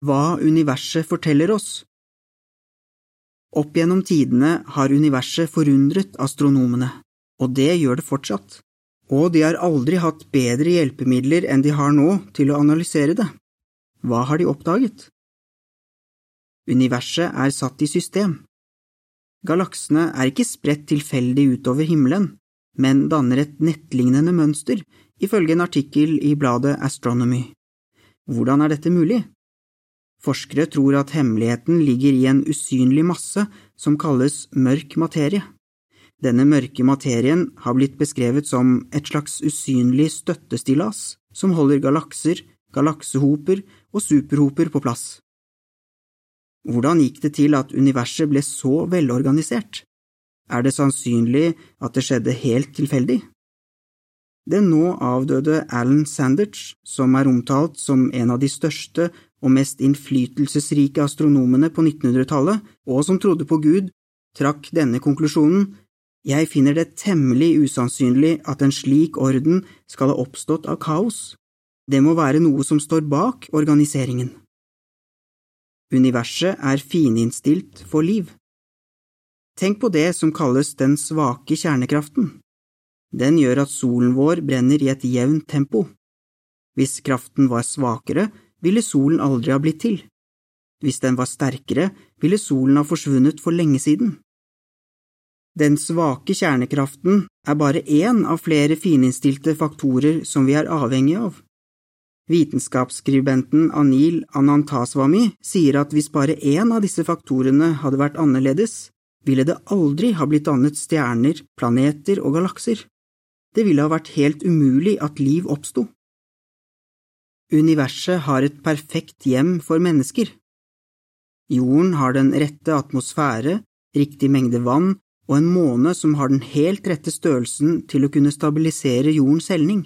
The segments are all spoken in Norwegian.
hva universet forteller oss. Opp gjennom tidene har universet forundret astronomene, og det gjør det fortsatt, og de har aldri hatt bedre hjelpemidler enn de har nå til å analysere det. Hva har de oppdaget? Universet er satt i system. Galaksene er ikke spredt tilfeldig utover himmelen, men danner et nettlignende mønster, ifølge en artikkel i bladet Astronomy. Hvordan er dette mulig? Forskere tror at hemmeligheten ligger i en usynlig masse som kalles mørk materie. Denne mørke materien har blitt beskrevet som et slags usynlig støttestillas som holder galakser, galaksehoper og superhoper på plass. Hvordan gikk det til at universet ble så velorganisert? Er det sannsynlig at det skjedde helt tilfeldig? Den nå avdøde Alan Sanders, som er omtalt som en av de største og mest innflytelsesrike astronomene på 1900-tallet, og som trodde på Gud, trakk denne konklusjonen Jeg finner det temmelig usannsynlig at en slik orden skal ha oppstått av kaos. Det må være noe som står bak organiseringen. Universet er fininnstilt for liv. Tenk på det som kalles den svake kjernekraften. Den gjør at solen vår brenner i et jevnt tempo. Hvis kraften var svakere, ville solen aldri ha blitt til. Hvis den var sterkere, ville solen ha forsvunnet for lenge siden. Den svake kjernekraften er bare én av flere fininnstilte faktorer som vi er avhengig av. Vitenskapsskribenten Anil Anantaswamy sier at hvis bare én av disse faktorene hadde vært annerledes, ville det aldri ha blitt dannet stjerner, planeter og galakser. Det ville ha vært helt umulig at liv oppsto. Universet har et perfekt hjem for mennesker. Jorden har den rette atmosfære, riktig mengde vann og en måne som har den helt rette størrelsen til å kunne stabilisere jordens helning.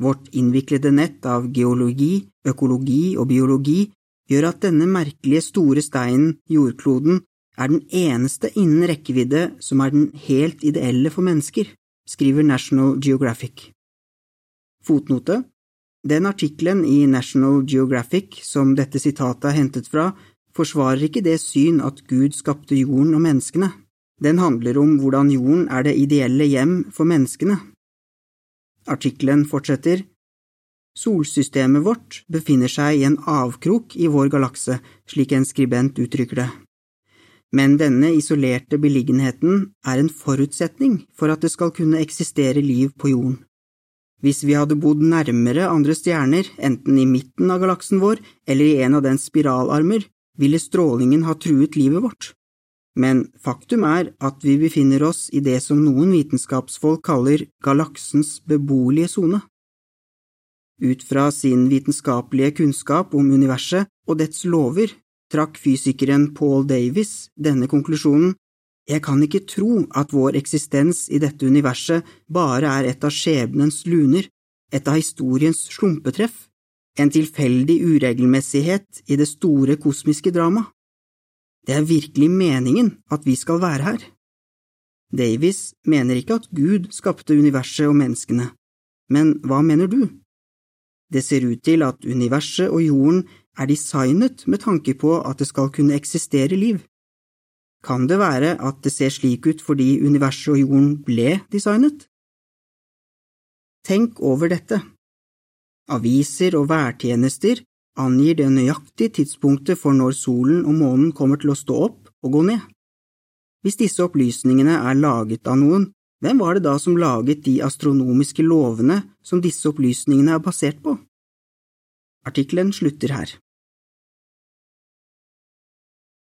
Vårt innviklede nett av geologi, økologi og biologi gjør at denne merkelige store steinen, jordkloden, er den eneste innen rekkevidde som er den helt ideelle for mennesker, skriver National Geographic. Fotnote den artikkelen i National Geographic som dette sitatet er hentet fra, forsvarer ikke det syn at Gud skapte jorden og menneskene. Den handler om hvordan jorden er det ideelle hjem for menneskene. Artikkelen fortsetter. Solsystemet vårt befinner seg i en avkrok i vår galakse, slik en skribent uttrykker det. Men denne isolerte beliggenheten er en forutsetning for at det skal kunne eksistere liv på jorden. Hvis vi hadde bodd nærmere andre stjerner, enten i midten av galaksen vår eller i en av dens spiralarmer, ville strålingen ha truet livet vårt. Men faktum er at vi befinner oss i det som noen vitenskapsfolk kaller galaksens beboelige sone. Ut fra sin vitenskapelige kunnskap om universet og dets lover trakk fysikeren Paul Davis denne konklusjonen jeg kan ikke tro at vår eksistens i dette universet bare er et av skjebnens luner, et av historiens slumpetreff, en tilfeldig uregelmessighet i det store kosmiske drama. Det er virkelig meningen at vi skal være her. Davies mener ikke at Gud skapte universet og menneskene, men hva mener du? Det ser ut til at universet og jorden er designet med tanke på at det skal kunne eksistere liv. Kan det være at det ser slik ut fordi universet og jorden ble designet? Tenk over dette. Aviser og værtjenester angir det nøyaktige tidspunktet for når solen og månen kommer til å stå opp og gå ned. Hvis disse opplysningene er laget av noen, hvem var det da som laget de astronomiske lovene som disse opplysningene er basert på? Artikkelen slutter her.